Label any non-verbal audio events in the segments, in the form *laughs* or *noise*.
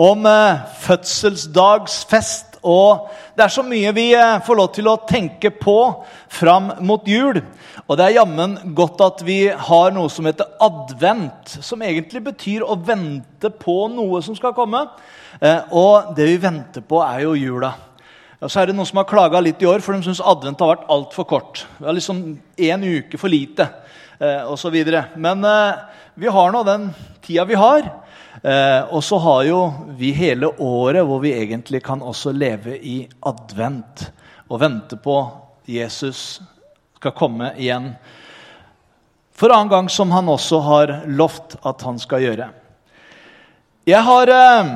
Om eh, fødselsdagsfest. Og det er så mye vi eh, får lov til å tenke på fram mot jul. Og det er jammen godt at vi har noe som heter advent, som egentlig betyr å vente på noe som skal komme. Eh, og det vi venter på, er jo jula. Og så er det noen som har klaga litt i år, for de syns advent har vært altfor kort. Det er liksom én uke for lite, osv. Men vi har nå den tida vi har. Eh, og så har jo vi hele året hvor vi egentlig kan også leve i advent og vente på Jesus skal komme igjen. For annen gang som han også har lovt at han skal gjøre. Jeg har eh,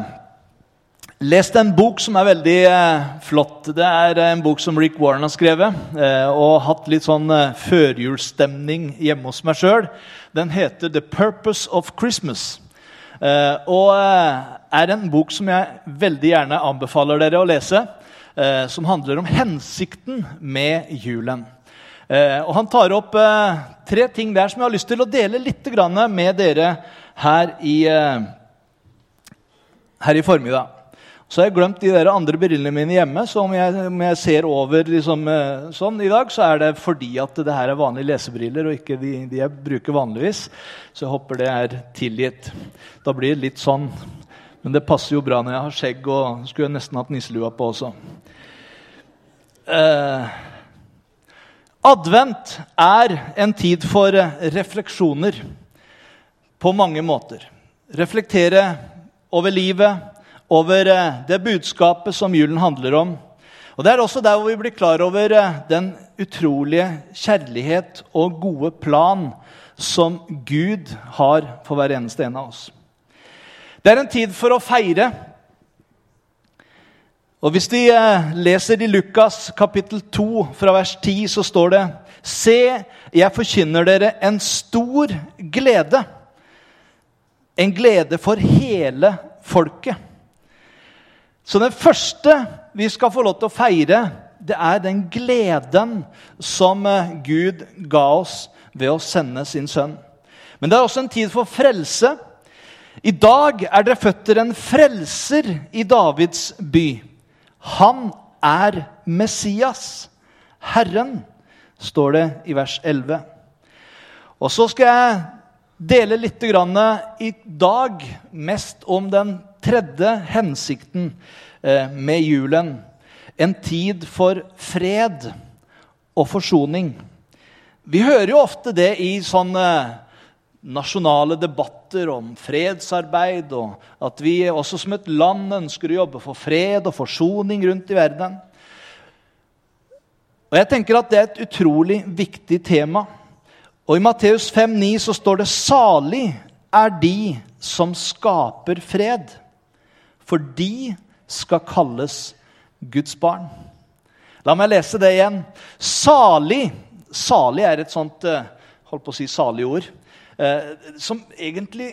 lest en bok som er veldig eh, flott. Det er en bok som Rick Warren har skrevet. Eh, og hatt litt sånn eh, førjulsstemning hjemme hos meg sjøl. Den heter 'The Purpose of Christmas'. Eh, og eh, er en bok som jeg veldig gjerne anbefaler dere å lese. Eh, som handler om hensikten med julen. Og Han tar opp tre ting der som jeg har lyst til å dele litt med dere her i, her i formiddag. Så har jeg glemt de der andre brillene mine hjemme. Så om jeg, om jeg ser over liksom, eh, sånn i dag, så er det fordi at det her er vanlige lesebriller og ikke de, de jeg bruker vanligvis. Så jeg håper det er tilgitt. Da blir det litt sånn. Men det passer jo bra når jeg har skjegg og skulle jeg nesten hatt nisselua på også. Eh, advent er en tid for eh, refleksjoner på mange måter. Reflektere over livet, over eh, det budskapet som julen handler om. Og Det er også der hvor vi blir klar over eh, den utrolige kjærlighet og gode plan som Gud har for hver eneste en av oss. Det er en tid for å feire. Og Hvis vi eh, leser i Lukas kapittel 2 fra vers 10, så står det Se, jeg forkynner dere en stor glede. En glede for hele folket. Så det første vi skal få lov til å feire, det er den gleden som eh, Gud ga oss ved å sende sin sønn. Men det er også en tid for frelse. I dag er dere født en frelser i Davids by. Han er Messias, Herren, står det i vers 11. Og så skal jeg dele litt i dag mest om den tredje hensikten eh, med julen. En tid for fred og forsoning. Vi hører jo ofte det i sånne nasjonale debatter om fredsarbeid, og at vi også som et land ønsker å jobbe for fred og forsoning rundt i verden. Og jeg tenker at Det er et utrolig viktig tema. Og I Matteus 5,9 så står det 'Salig er de som skaper fred', for de skal kalles Guds barn. La meg lese det igjen. Salig Salig er et sånt eh, holdt på å si salig ord, eh, som egentlig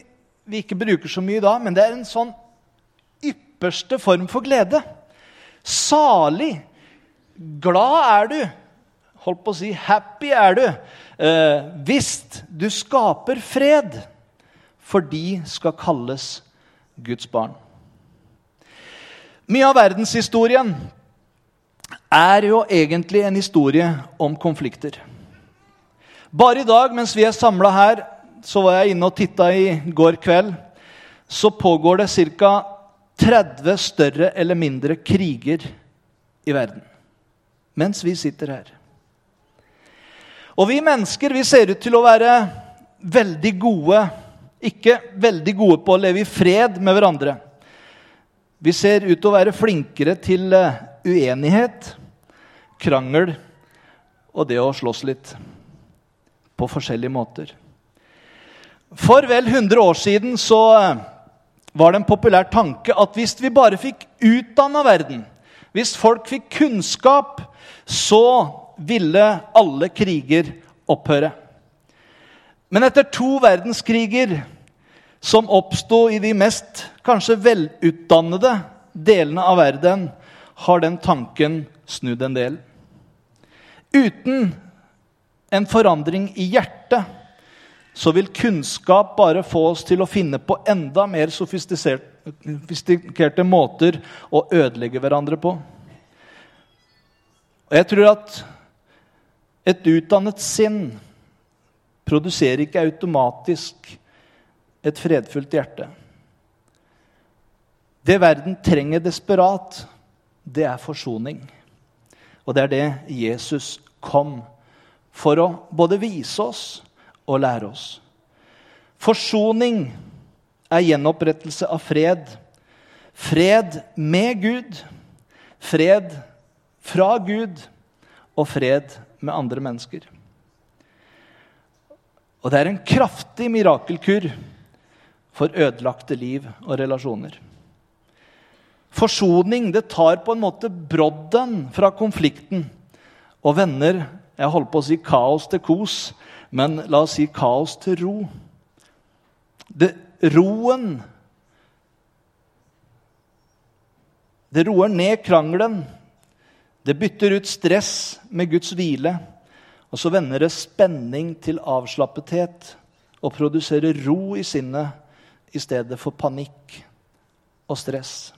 vi ikke bruker så mye da, men det er en sånn ypperste form for glede. Salig. Glad er du. Holdt på å si happy er du. Eh, hvis du skaper fred, for de skal kalles Guds barn. Mye av verdenshistorien er jo egentlig en historie om konflikter. Bare i dag, mens vi er samla her, så var jeg inne og titta i går kveld, så pågår det ca. 30 større eller mindre kriger i verden. Mens vi sitter her. Og vi mennesker vi ser ut til å være veldig gode Ikke veldig gode på å leve i fred med hverandre. Vi ser ut til å være flinkere til eh, uenighet, krangel og det å slåss litt. På forskjellige måter. For vel 100 år siden så eh, var det en populær tanke at hvis vi bare fikk utdanna verden, hvis folk fikk kunnskap, så ville alle kriger opphøre. Men etter to verdenskriger som oppsto i de mest kanskje velutdannede delene av verden, har den tanken snudd en del. Uten en forandring i hjertet så vil kunnskap bare få oss til å finne på enda mer sofistikerte måter å ødelegge hverandre på. Og jeg tror at et utdannet sinn produserer ikke automatisk et fredfullt hjerte. Det verden trenger desperat, det er forsoning. Og det er det Jesus kom for å både vise oss og lære oss. Forsoning er gjenopprettelse av fred. Fred med Gud, fred fra Gud og fred med andre mennesker. Og det er en kraftig mirakelkur for ødelagte liv og relasjoner. Forsoning det tar på en måte brodden fra konflikten og vender jeg holdt på å si kaos til kos, men la oss si kaos til ro. Det, roen Det roer ned krangelen. Det bytter ut stress med Guds hvile. Og så vender det spenning til avslappethet og produserer ro i sinnet i stedet for panikk og stress.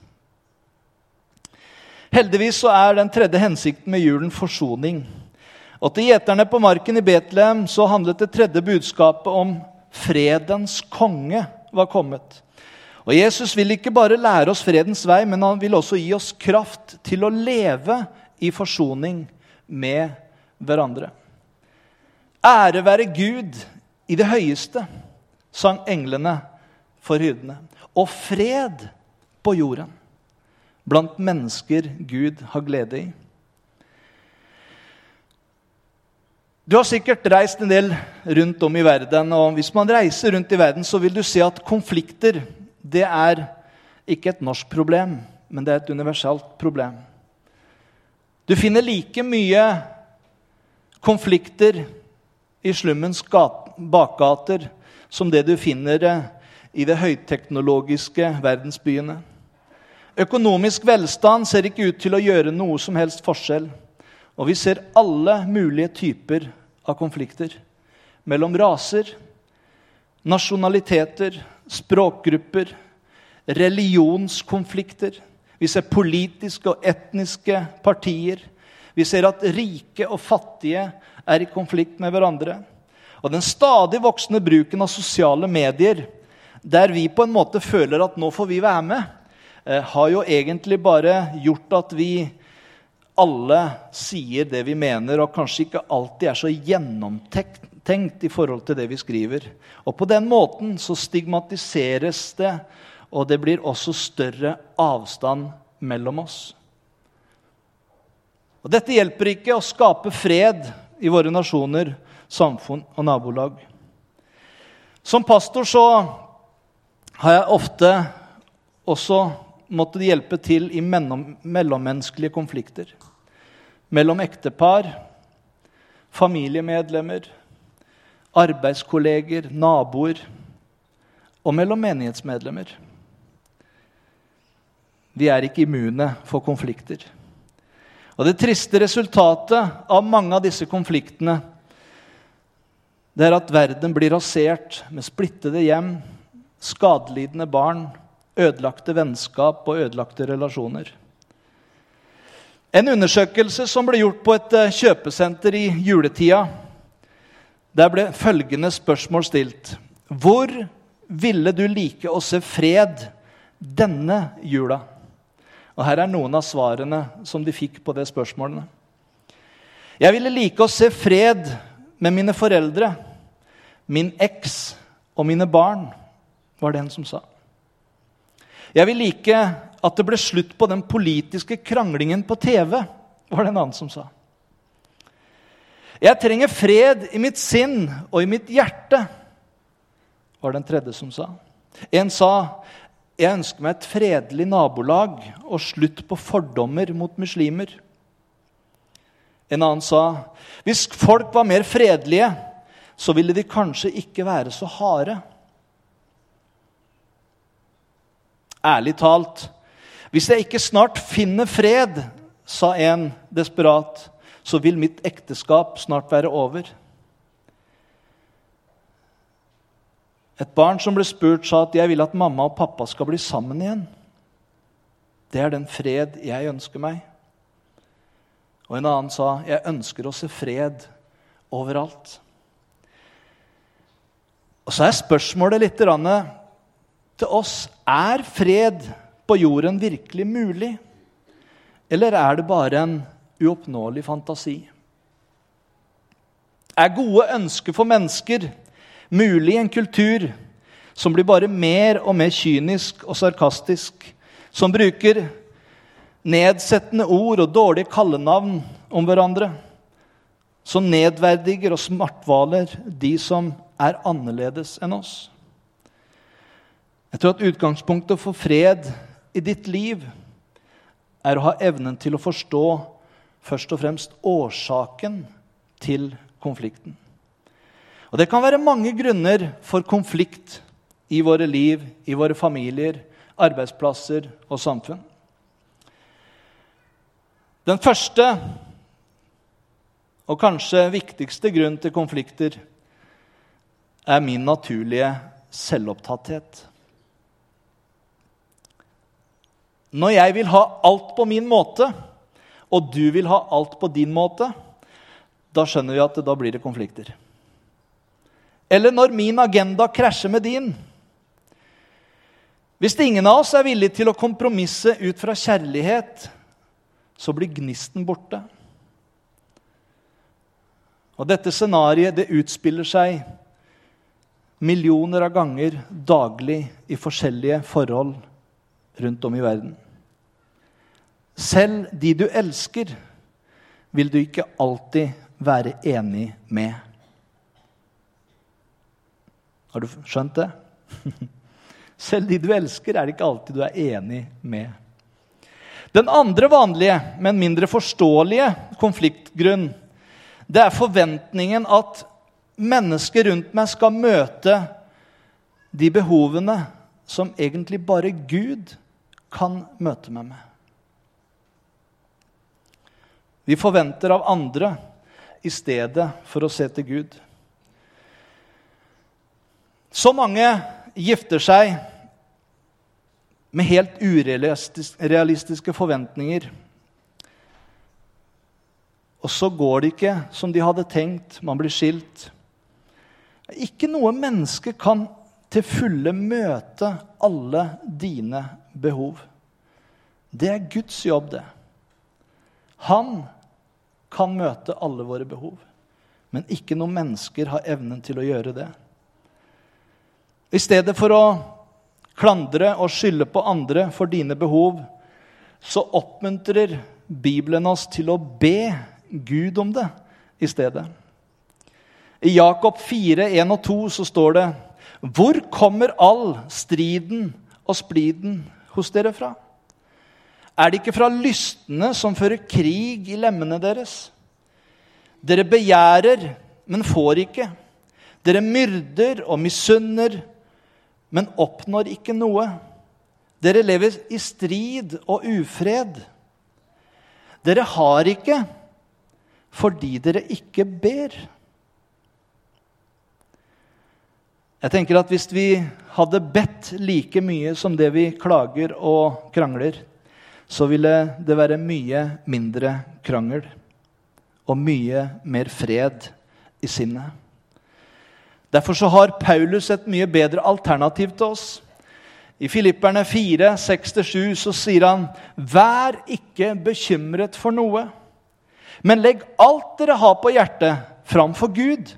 Heldigvis så er den tredje hensikten med julen forsoning. Og til gjeterne på marken i Betlehem så handlet det tredje budskapet om fredens konge var kommet. Og Jesus vil ikke bare lære oss fredens vei, men han vil også gi oss kraft til å leve i forsoning med hverandre. Ære være Gud i det høyeste, sang englene for hyrdene. Og fred på jorden blant mennesker Gud har glede i. Du har sikkert reist en del rundt om i verden. og Hvis man reiser rundt i verden, så vil du se at konflikter det er ikke et norsk problem, men det er et universalt problem. Du finner like mye konflikter i slummens bakgater som det du finner i de høyteknologiske verdensbyene. Økonomisk velstand ser ikke ut til å gjøre noe som helst forskjell. Og vi ser alle mulige typer av konflikter. Mellom raser, nasjonaliteter, språkgrupper, religionskonflikter. Vi ser politiske og etniske partier. Vi ser at rike og fattige er i konflikt med hverandre. Og den stadig voksende bruken av sosiale medier, der vi på en måte føler at nå får vi være med, eh, har jo egentlig bare gjort at vi alle sier det vi mener, og kanskje ikke alltid er så gjennomtenkt i forhold til det vi skriver. Og på den måten så stigmatiseres det, og det blir også større avstand mellom oss. Og Dette hjelper ikke å skape fred i våre nasjoner, samfunn og nabolag. Som pastor så har jeg ofte også måttet hjelpe til i mellommenneskelige konflikter. Mellom ektepar, familiemedlemmer, arbeidskolleger, naboer og mellom menighetsmedlemmer. Vi er ikke immune for konflikter. Og Det triste resultatet av mange av disse konfliktene det er at verden blir rasert med splittede hjem, skadelidende barn ødelagte vennskap og ødelagte relasjoner. En undersøkelse som ble gjort på et eh, kjøpesenter i juletida, der ble følgende spørsmål stilt. Hvor ville du like å se fred denne jula? Og Her er noen av svarene som de fikk på det spørsmålene. Jeg ville like å se fred med mine foreldre, min eks og mine barn, var det en som sa. Jeg vil like at det ble slutt på den politiske kranglingen på TV, var det en annen som sa. Jeg trenger fred i mitt sinn og i mitt hjerte, var det en tredje som sa. En sa jeg ønsker meg et fredelig nabolag og slutt på fordommer mot muslimer. En annen sa hvis folk var mer fredelige, så ville de kanskje ikke være så harde. Ærlig talt, hvis jeg ikke snart finner fred, sa en desperat, så vil mitt ekteskap snart være over. Et barn som ble spurt, sa at 'jeg vil at mamma og pappa skal bli sammen igjen'. Det er den fred jeg ønsker meg. Og en annen sa, 'Jeg ønsker å se fred overalt'. Og så er spørsmålet litt til oss er fred på jorden virkelig mulig? Eller er det bare en uoppnåelig fantasi? Er gode ønsker for mennesker mulig i en kultur som blir bare mer og mer kynisk og sarkastisk, som bruker nedsettende ord og dårlige kallenavn om hverandre, som nedverdiger og smartvaler de som er annerledes enn oss? Jeg tror at utgangspunktet for fred i ditt liv er å ha evnen til å forstå først og fremst årsaken til konflikten. Og Det kan være mange grunner for konflikt i våre liv, i våre familier, arbeidsplasser og samfunn. Den første og kanskje viktigste grunnen til konflikter er min naturlige selvopptatthet. Når jeg vil ha alt på min måte, og du vil ha alt på din måte, da skjønner vi at da blir det konflikter. Eller når min agenda krasjer med din. Hvis ingen av oss er villig til å kompromisse ut fra kjærlighet, så blir gnisten borte. Og dette scenarioet det utspiller seg millioner av ganger daglig i forskjellige forhold rundt om i verden. Selv de du elsker, vil du ikke alltid være enig med. Har du skjønt det? *laughs* Selv de du elsker, er det ikke alltid du er enig med. Den andre vanlige, men mindre forståelige konfliktgrunn det er forventningen at mennesker rundt meg skal møte de behovene som egentlig bare Gud kan møte meg med. Vi forventer av andre i stedet for å se til Gud. Så mange gifter seg med helt urealistiske forventninger. Og så går det ikke som de hadde tenkt. Man blir skilt. Ikke noe menneske kan til fulle møte alle dine behov. Det er Guds jobb, det. Han kan møte alle våre behov. Men ikke noen mennesker har evnen til å gjøre det. I stedet for å klandre og skylde på andre for dine behov, så oppmuntrer Bibelen oss til å be Gud om det i stedet. I Jakob 4, 1 og 2 så står det Hvor kommer all striden og spliden hos dere fra? Er det ikke fra lystne som fører krig i lemmene deres? Dere begjærer, men får ikke. Dere myrder og misunner men oppnår ikke noe. Dere lever i strid og ufred. Dere har ikke fordi dere ikke ber. Jeg tenker at Hvis vi hadde bedt like mye som det vi klager og krangler, så ville det være mye mindre krangel og mye mer fred i sinnet. Derfor så har Paulus et mye bedre alternativ til oss. I Filipperne 4, 6-7 så sier han.: Vær ikke bekymret for noe, men legg alt dere har på hjertet, framfor Gud.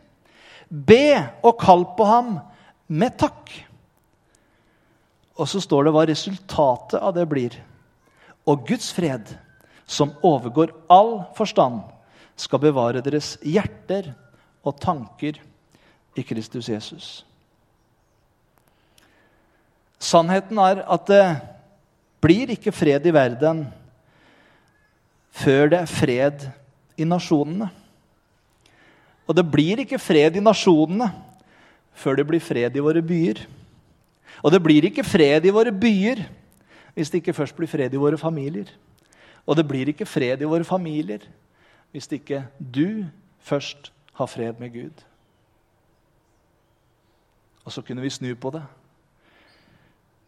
Be og kall på ham med takk. Og så står det hva resultatet av det blir. Og Guds fred, som overgår all forstand, skal bevare deres hjerter og tanker i Kristus Jesus. Sannheten er at det blir ikke fred i verden før det er fred i nasjonene. Og det blir ikke fred i nasjonene før det blir fred i våre byer. Og det blir ikke fred i våre byer hvis det ikke først blir fred i våre familier. Og det blir ikke fred i våre familier hvis ikke du først har fred med Gud. Og så kunne vi snu på det.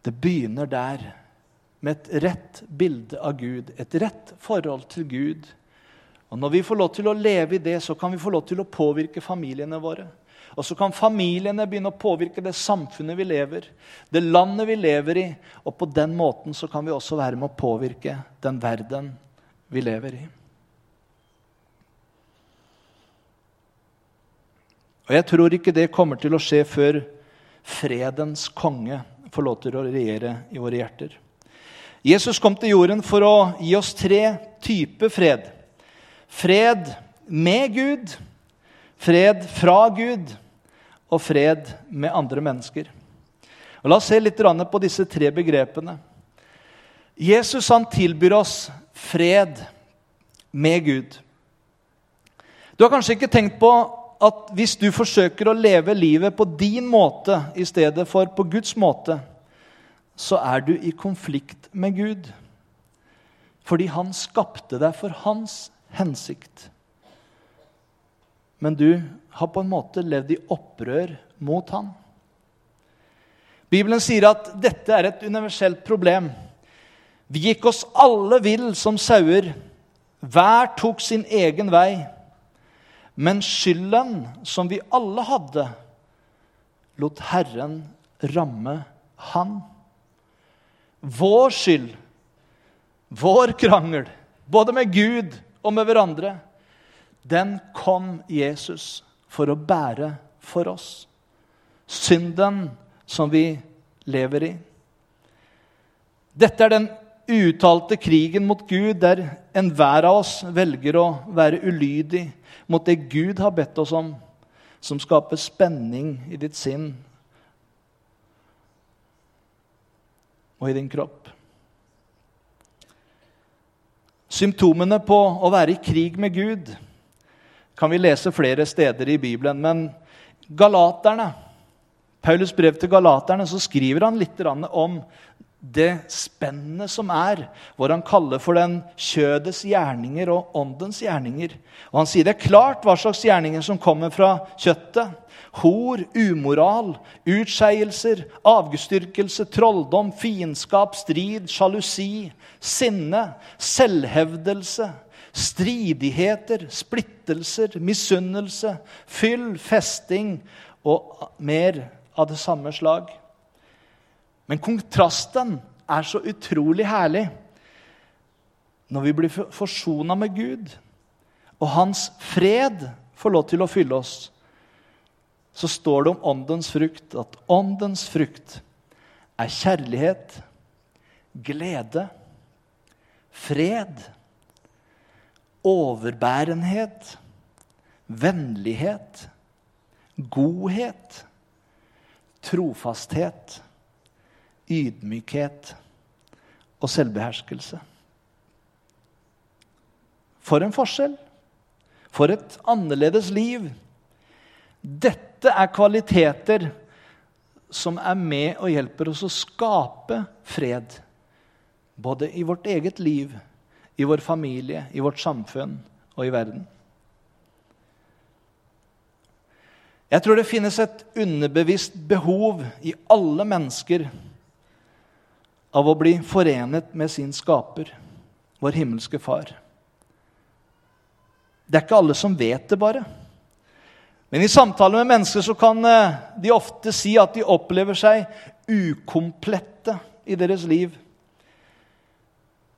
Det begynner der, med et rett bilde av Gud, et rett forhold til Gud. Og Når vi får lov til å leve i det, så kan vi få lov til å påvirke familiene våre. Og så kan familiene begynne å påvirke det samfunnet vi lever, det landet vi lever i. Og på den måten så kan vi også være med å påvirke den verden vi lever i. Og jeg tror ikke det kommer til å skje før fredens konge får lov til å regjere i våre hjerter. Jesus kom til jorden for å gi oss tre typer fred. Fred med Gud, fred fra Gud og fred med andre mennesker. Og la oss se litt på disse tre begrepene. Jesus han tilbyr oss fred med Gud. Du har kanskje ikke tenkt på at hvis du forsøker å leve livet på din måte i stedet for på Guds måte, så er du i konflikt med Gud. Fordi han skapte deg for hans hensikt. Men du har på en måte levd i opprør mot han. Bibelen sier at dette er et universelt problem. Vi gikk oss alle vill som sauer. Hver tok sin egen vei. Men skylden som vi alle hadde, lot Herren ramme han. Vår skyld, vår krangel, både med Gud og med hverandre, den kom Jesus for å bære for oss. Synden som vi lever i. Dette er den uttalte krigen mot Gud, der enhver av oss velger å være ulydig mot det Gud har bedt oss om, som skaper spenning i ditt sinn og i din kropp. Symptomene på å være i krig med Gud kan vi lese flere steder i Bibelen. Men galaterne, Paulus brev til galaterne så skriver han litt om det spennet som er, hvor han kaller for den kjødets gjerninger og åndens gjerninger. Og Han sier det er klart hva slags gjerninger som kommer fra kjøttet. Hor, umoral, utskeielser, avgudsdyrkelse, trolldom, fiendskap, strid, sjalusi, sinne, selvhevdelse, stridigheter, splittelser, misunnelse, fyll, festing og mer av det samme slag. Men kontrasten er så utrolig herlig når vi blir forsona med Gud, og hans fred får lov til å fylle oss. Så står det om åndens frukt at åndens frukt er kjærlighet, glede, fred, overbærenhet, vennlighet, godhet, trofasthet ydmykhet og selvbeherskelse. For en forskjell! For et annerledes liv! Dette er kvaliteter som er med og hjelper oss å skape fred. Både i vårt eget liv, i vår familie, i vårt samfunn og i verden. Jeg tror det finnes et underbevisst behov i alle mennesker av å bli forenet med sin skaper, vår himmelske far. Det er ikke alle som vet det, bare. Men i samtaler med mennesker så kan eh, de ofte si at de opplever seg ukomplette i deres liv.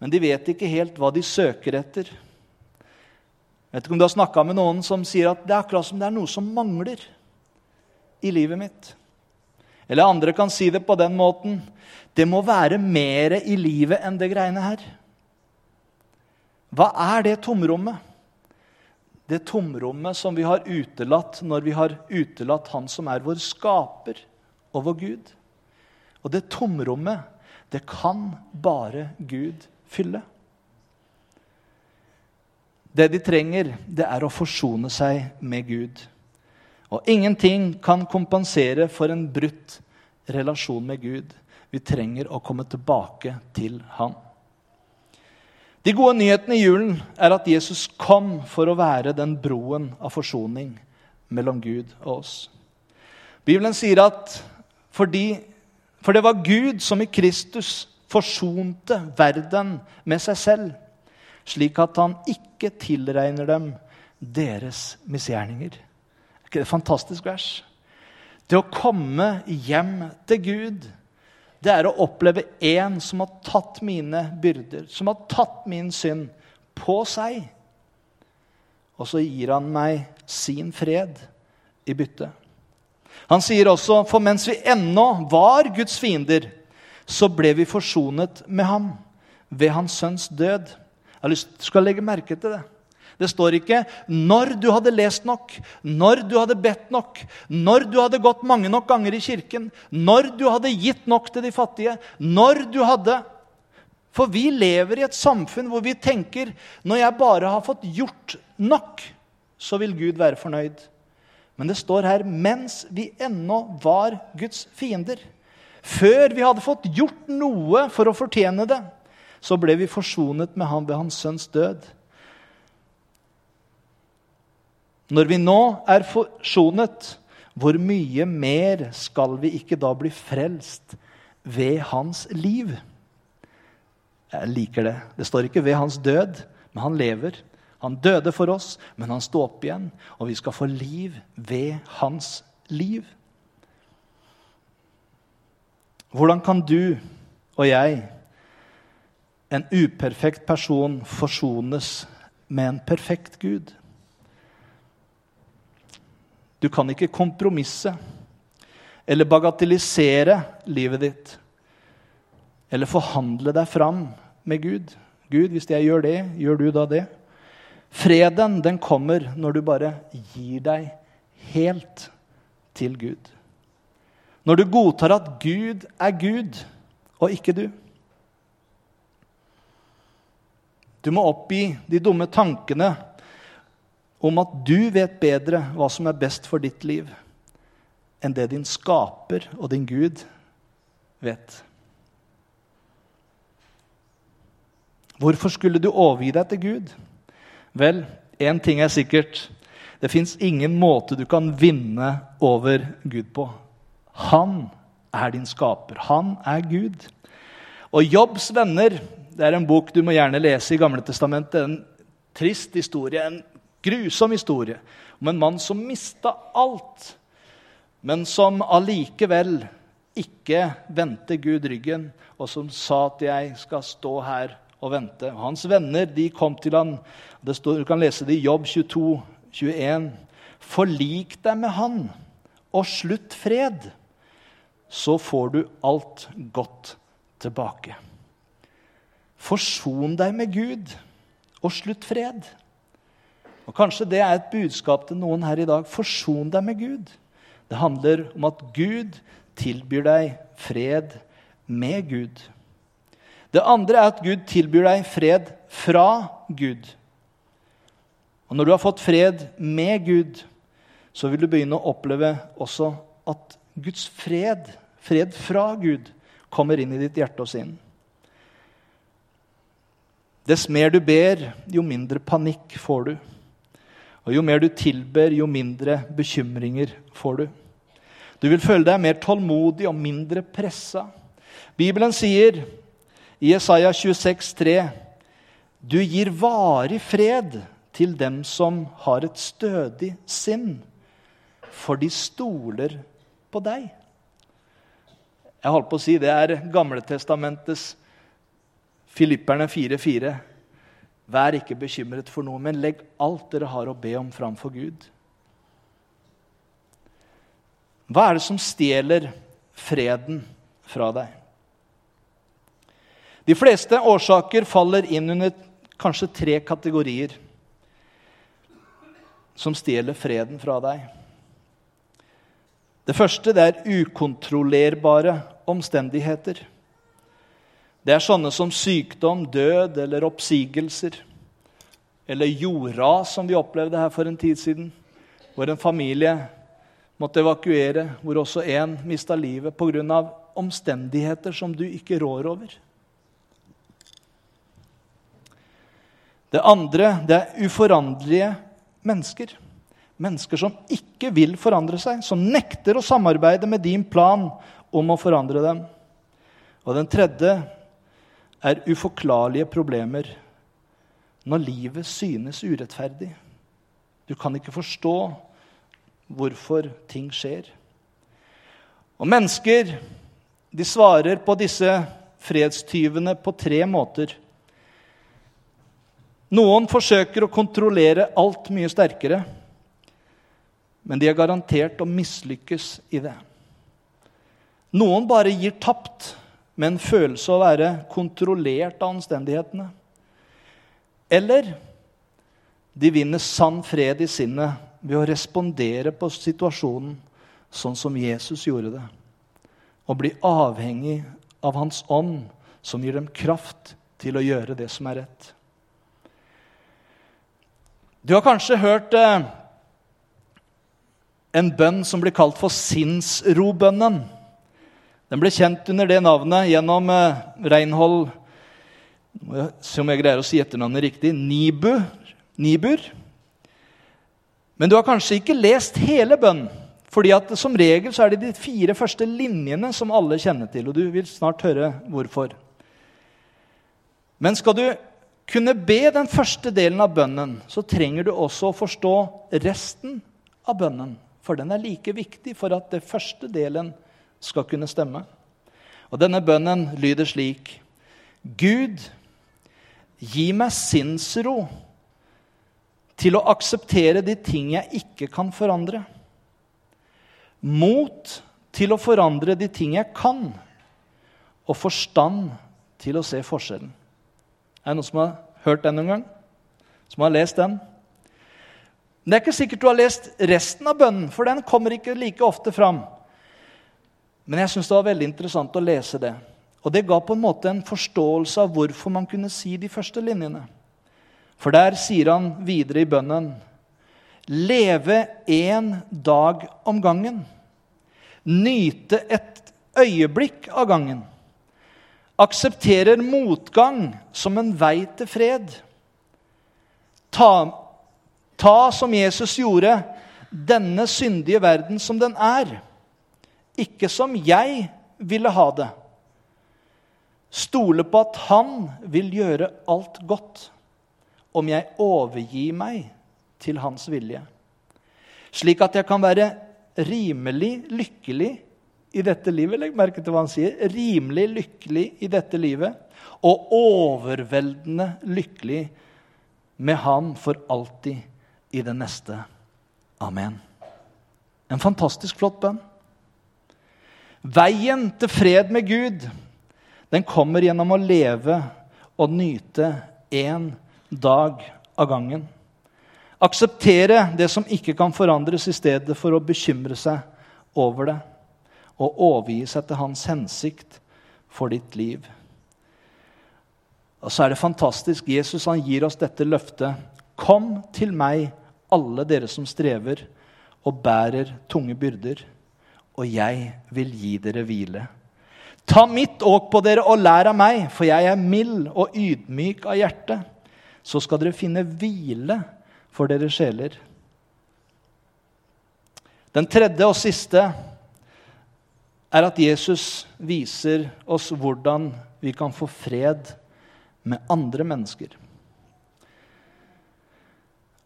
Men de vet ikke helt hva de søker etter. Jeg vet ikke om du har snakka med noen som sier at det er akkurat som det er noe som mangler i livet mitt. Eller andre kan si det på den måten det må være mer i livet enn det greiene her. Hva er det tomrommet? Det tomrommet som vi har utelatt når vi har utelatt Han som er vår skaper og vår Gud. Og det tomrommet, det kan bare Gud fylle. Det de trenger, det er å forsone seg med Gud. Og ingenting kan kompensere for en brutt relasjon med Gud. Vi trenger å komme tilbake til Han. De gode nyhetene i julen er at Jesus kom for å være den broen av forsoning mellom Gud og oss. Bibelen sier at fordi, For det var Gud som i Kristus forsonte verden med seg selv, slik at han ikke tilregner dem deres misgjerninger. Er ikke det et fantastisk vers? Det å komme hjem til Gud det er å oppleve en som har tatt mine byrder, som har tatt min synd på seg. Og så gir han meg sin fred i bytte. Han sier også, for mens vi ennå var Guds fiender, så ble vi forsonet med ham ved hans sønns død. Jeg har lyst til å legge merke til det. Det står ikke 'når du hadde lest nok', 'når du hadde bedt nok', 'når du hadde gått mange nok ganger i kirken', 'når du hadde gitt nok til de fattige', 'når du hadde For vi lever i et samfunn hvor vi tenker 'når jeg bare har fått gjort nok', så vil Gud være fornøyd. Men det står her 'mens vi ennå var Guds fiender'. Før vi hadde fått gjort noe for å fortjene det, så ble vi forsonet med ham ved hans sønns død. Når vi nå er forsonet, hvor mye mer skal vi ikke da bli frelst ved hans liv? Jeg liker det. Det står ikke ved hans død, men han lever. Han døde for oss, men han sto opp igjen, og vi skal få liv ved hans liv. Hvordan kan du og jeg, en uperfekt person, forsones med en perfekt Gud? Du kan ikke kompromisse eller bagatellisere livet ditt. Eller forhandle deg fram med Gud. Gud, hvis jeg gjør det, gjør du da det? Freden den kommer når du bare gir deg helt til Gud. Når du godtar at Gud er Gud, og ikke du. Du må oppgi de dumme tankene om at du vet bedre hva som er best for ditt liv, enn det din skaper og din Gud vet. Hvorfor skulle du overgi deg til Gud? Vel, én ting er sikkert. Det fins ingen måte du kan vinne over Gud på. Han er din skaper. Han er Gud. Og Jobbs venner det er en bok du må gjerne lese i Gamle Testamentet. En trist historie, en grusom historie om en mann som mista alt, men som allikevel ikke vendte Gud ryggen, og som sa at 'jeg skal stå her og vente'. Hans venner de kom til han, står, Du kan lese det i Jobb 22, 21. Forlik deg med han, og slutt fred. Så får du alt godt tilbake. Forson deg med Gud, og slutt fred. Og Kanskje det er et budskap til noen her i dag. Forson deg med Gud. Det handler om at Gud tilbyr deg fred med Gud. Det andre er at Gud tilbyr deg fred fra Gud. Og Når du har fått fred med Gud, så vil du begynne å oppleve også at Guds fred, fred fra Gud, kommer inn i ditt hjerte og sinn. Dess mer du ber, jo mindre panikk får du. Og jo mer du tilber, jo mindre bekymringer får du. Du vil føle deg mer tålmodig og mindre pressa. Bibelen sier i Jesaja 26, 3, Du gir varig fred til dem som har et stødig sinn, for de stoler på deg. Jeg holdt på å si det er Gamletestamentets Filipperne 4,4. Vær ikke bekymret for noe, men legg alt dere har å be om, framfor Gud. Hva er det som stjeler freden fra deg? De fleste årsaker faller inn under kanskje tre kategorier som stjeler freden fra deg. Det første det er ukontrollerbare omstendigheter. Det er sånne som sykdom, død eller oppsigelser. Eller jordras, som vi opplevde her for en tid siden. Hvor en familie måtte evakuere, hvor også en mista livet pga. omstendigheter som du ikke rår over. Det andre det er uforanderlige mennesker. Mennesker som ikke vil forandre seg, som nekter å samarbeide med din plan om å forandre dem. Og den tredje er uforklarlige problemer når livet synes urettferdig. Du kan ikke forstå hvorfor ting skjer. Og mennesker de svarer på disse fredstyvene på tre måter. Noen forsøker å kontrollere alt mye sterkere, men de er garantert å mislykkes i det. Noen bare gir tapt med en følelse av å være kontrollert av anstendighetene. Eller de vinner sann fred i sinnet ved å respondere på situasjonen sånn som Jesus gjorde det. Og bli avhengig av Hans ånd, som gir dem kraft til å gjøre det som er rett. Du har kanskje hørt eh, en bønn som blir kalt for sinnsrobønnen. Den ble kjent under det navnet gjennom eh, Reinhold Se om jeg greier å si etternavnet riktig. Nibu, Nibur. Men du har kanskje ikke lest hele bønnen. fordi at Som regel så er det de fire første linjene som alle kjenner til. og Du vil snart høre hvorfor. Men skal du kunne be den første delen av bønnen, så trenger du også å forstå resten av bønnen. For den er like viktig for at det første delen skal kunne stemme. Og denne bønnen lyder slik Gud, gi meg sinnsro til å akseptere de ting jeg ikke kan forandre. Mot til å forandre de ting jeg kan. Og forstand til å se forskjellen. Er det noen som har hørt den noen gang? Som har lest den? Det er ikke sikkert du har lest resten av bønnen, for den kommer ikke like ofte fram. Men jeg syns det var veldig interessant å lese det. Og det ga på en måte en forståelse av hvorfor man kunne si de første linjene. For der sier han videre i bønnen Leve én dag om gangen. Nyte et øyeblikk av gangen. Aksepterer motgang som en vei til fred. Ta, ta som Jesus gjorde, denne syndige verden som den er ikke som jeg ville ha det. Stole på at Han vil gjøre alt godt om jeg overgir meg til Hans vilje. Slik at jeg kan være rimelig lykkelig i dette livet. Legg merke til hva han sier. Rimelig lykkelig i dette livet. Og overveldende lykkelig med Han for alltid i det neste. Amen. En fantastisk flott bønn. Veien til fred med Gud den kommer gjennom å leve og nyte én dag av gangen. Akseptere det som ikke kan forandres, i stedet for å bekymre seg over det. Og overgi seg til hans hensikt for ditt liv. Og så er det fantastisk. Jesus han gir oss dette løftet. Kom til meg, alle dere som strever og bærer tunge byrder og jeg vil gi dere hvile. Ta mitt åk på dere og lær av meg, for jeg er mild og ydmyk av hjerte. Så skal dere finne hvile for deres sjeler. Den tredje og siste er at Jesus viser oss hvordan vi kan få fred med andre mennesker.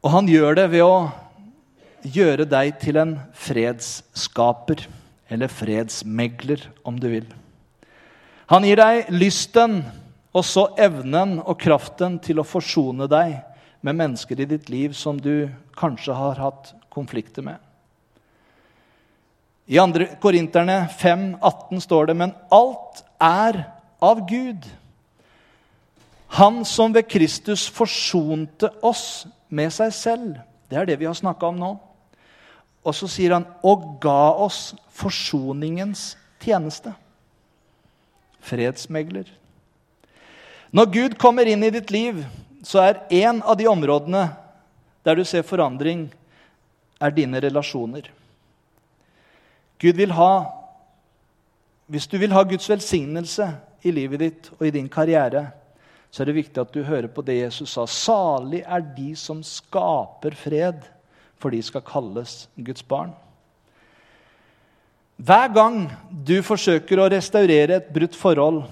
Og han gjør det ved å gjøre deg til en fredsskaper. Eller fredsmegler, om du vil. Han gir deg lysten og så evnen og kraften til å forsone deg med mennesker i ditt liv som du kanskje har hatt konflikter med. I 2. Korinterne 5, 18 står det, men alt er av Gud. Han som ved Kristus forsonte oss med seg selv. Det er det vi har snakka om nå. Og så sier han 'og ga oss forsoningens tjeneste'. fredsmegler. Når Gud kommer inn i ditt liv, så er en av de områdene der du ser forandring, er dine relasjoner. Gud vil ha Hvis du vil ha Guds velsignelse i livet ditt og i din karriere, så er det viktig at du hører på det Jesus sa. Salig er de som skaper fred, for de skal kalles Guds barn. Hver gang du forsøker å restaurere et brutt forhold,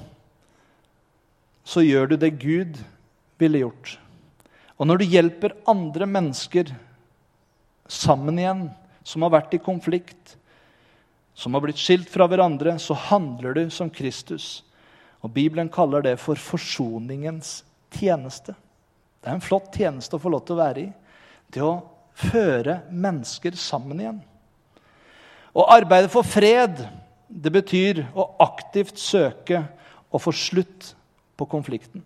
så gjør du det Gud ville gjort. Og når du hjelper andre mennesker sammen igjen, som har vært i konflikt, som har blitt skilt fra hverandre, så handler du som Kristus. Og Bibelen kaller det for forsoningens tjeneste. Det er en flott tjeneste å få lov til å være i. Det å føre mennesker sammen igjen. Å arbeide for fred, det betyr å aktivt søke å få slutt på konflikten.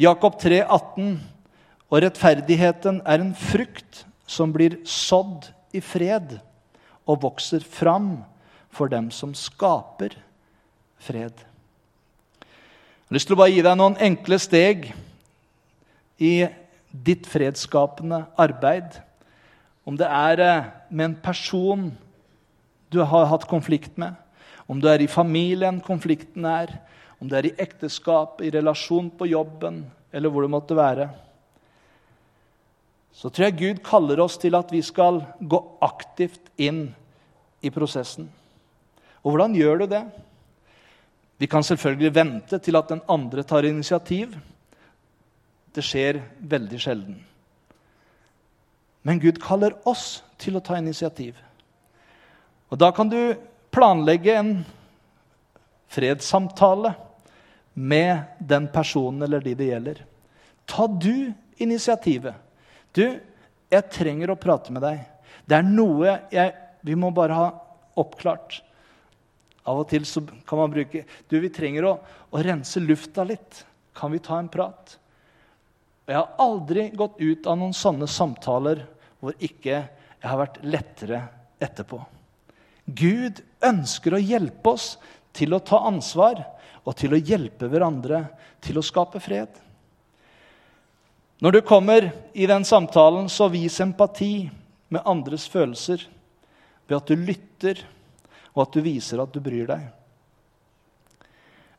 Jakob 3, 18, og rettferdigheten er en frukt som blir sådd i fred og vokser fram for dem som skaper fred. Jeg har lyst til å bare gi deg noen enkle steg i ditt fredsskapende arbeid. Om det er eh, med en person du har hatt konflikt med, om du er i familien konflikten er, om det er i ekteskap, i relasjon på jobben eller hvor det måtte være, så tror jeg Gud kaller oss til at vi skal gå aktivt inn i prosessen. Og hvordan gjør du det? Vi kan selvfølgelig vente til at den andre tar initiativ. Det skjer veldig sjelden. Men Gud kaller oss til å ta initiativ. Og da kan du planlegge en fredssamtale med den personen eller de det gjelder. Ta du initiativet. Du, jeg trenger å prate med deg. Det er noe jeg, vi må bare ha oppklart. Av og til kan man bruke Du, vi trenger å, å rense lufta litt. Kan vi ta en prat? Jeg har aldri gått ut av noen sånne samtaler hvor ikke jeg har vært lettere etterpå. Gud ønsker å hjelpe oss til å ta ansvar og til å hjelpe hverandre til å skape fred. Når du kommer i den samtalen, så vis empati med andres følelser ved at du lytter, og at du viser at du bryr deg.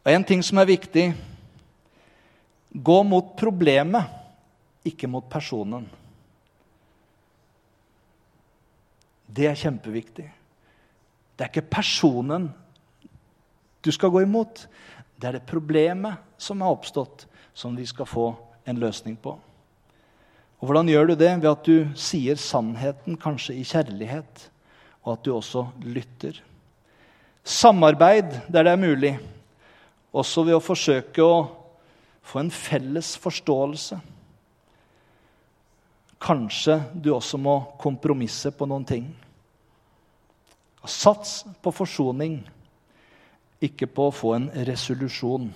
Og En ting som er viktig gå mot problemet ikke mot personen. Det er kjempeviktig. Det er ikke personen du skal gå imot. Det er det problemet som har oppstått, som vi skal få en løsning på. Og Hvordan gjør du det? Ved at du sier sannheten, kanskje i kjærlighet, og at du også lytter. Samarbeid der det er mulig, også ved å forsøke å få en felles forståelse. Kanskje du også må kompromisse på noen ting. Sats på forsoning, ikke på å få en resolusjon.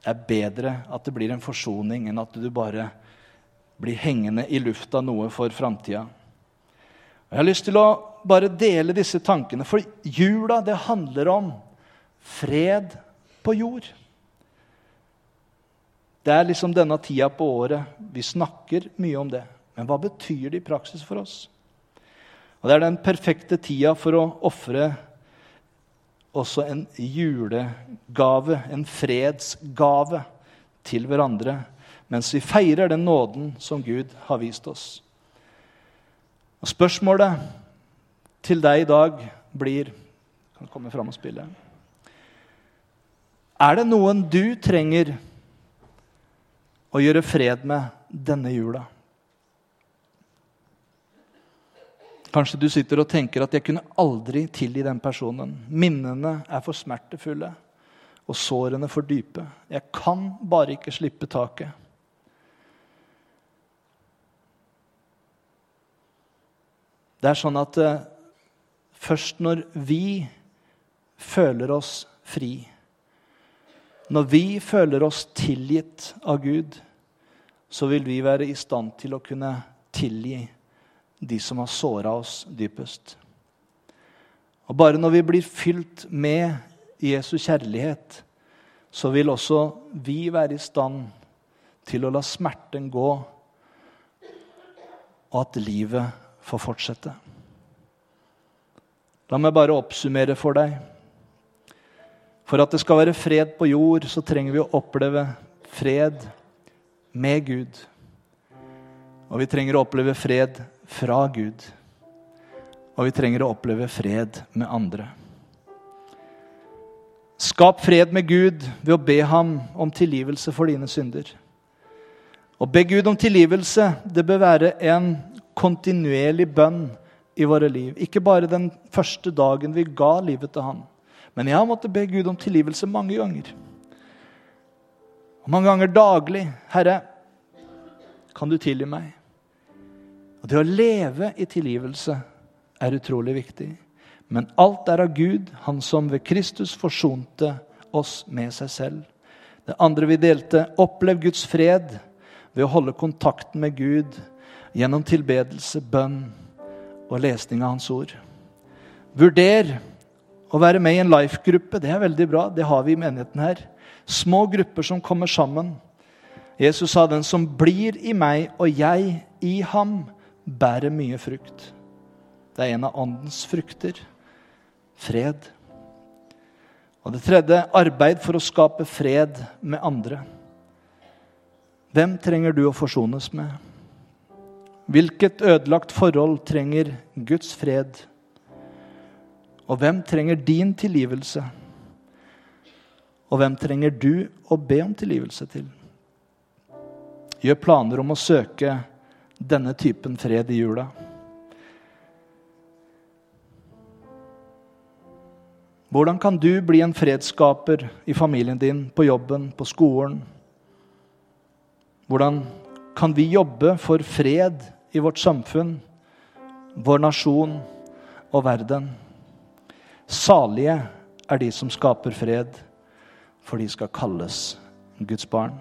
Det er bedre at det blir en forsoning enn at du bare blir hengende i lufta noe for framtida. Jeg har lyst til å bare dele disse tankene, for jula det handler om fred på jord. Det er liksom denne tida på året vi snakker mye om det. Men hva betyr det i praksis for oss? Og Det er den perfekte tida for å ofre også en julegave, en fredsgave, til hverandre mens vi feirer den nåden som Gud har vist oss. Og Spørsmålet til deg i dag blir Kan komme fram og spille. Er det noen du trenger å gjøre fred med denne jula. Kanskje du sitter og tenker at 'jeg kunne aldri tilgi den personen'. Minnene er for smertefulle og sårene for dype. Jeg kan bare ikke slippe taket. Det er sånn at uh, først når vi føler oss fri, når vi føler oss tilgitt av Gud, så vil vi være i stand til å kunne tilgi de som har såra oss dypest. Og bare når vi blir fylt med Jesu kjærlighet, så vil også vi være i stand til å la smerten gå, og at livet får fortsette. La meg bare oppsummere for deg. For at det skal være fred på jord, så trenger vi å oppleve fred med Gud. Og vi trenger å oppleve fred fra Gud. Og vi trenger å oppleve fred med andre. Skap fred med Gud ved å be ham om tilgivelse for dine synder. Å be Gud om tilgivelse det bør være en kontinuerlig bønn i våre liv. Ikke bare den første dagen vi ga livet til Han. Men jeg har måttet be Gud om tilgivelse mange ganger. Og mange ganger daglig. 'Herre, kan du tilgi meg?' Og Det å leve i tilgivelse er utrolig viktig. Men alt er av Gud, Han som ved Kristus forsonte oss med seg selv. Det andre vi delte, opplev Guds fred ved å holde kontakten med Gud gjennom tilbedelse, bønn og lesning av Hans ord. Vurder å være med i en life-gruppe det er veldig bra. Det har vi i menigheten her. Små grupper som kommer sammen. Jesus sa, 'Den som blir i meg og jeg i ham, bærer mye frukt'. Det er en av åndens frukter. Fred. Og det tredje arbeid for å skape fred med andre. Hvem trenger du å forsones med? Hvilket ødelagt forhold trenger Guds fred? Og hvem trenger din tilgivelse? Og hvem trenger du å be om tilgivelse til? Gjør planer om å søke denne typen fred i jula. Hvordan kan du bli en fredsskaper i familien din, på jobben, på skolen? Hvordan kan vi jobbe for fred i vårt samfunn, vår nasjon og verden? Salige er de som skaper fred, for de skal kalles Guds barn.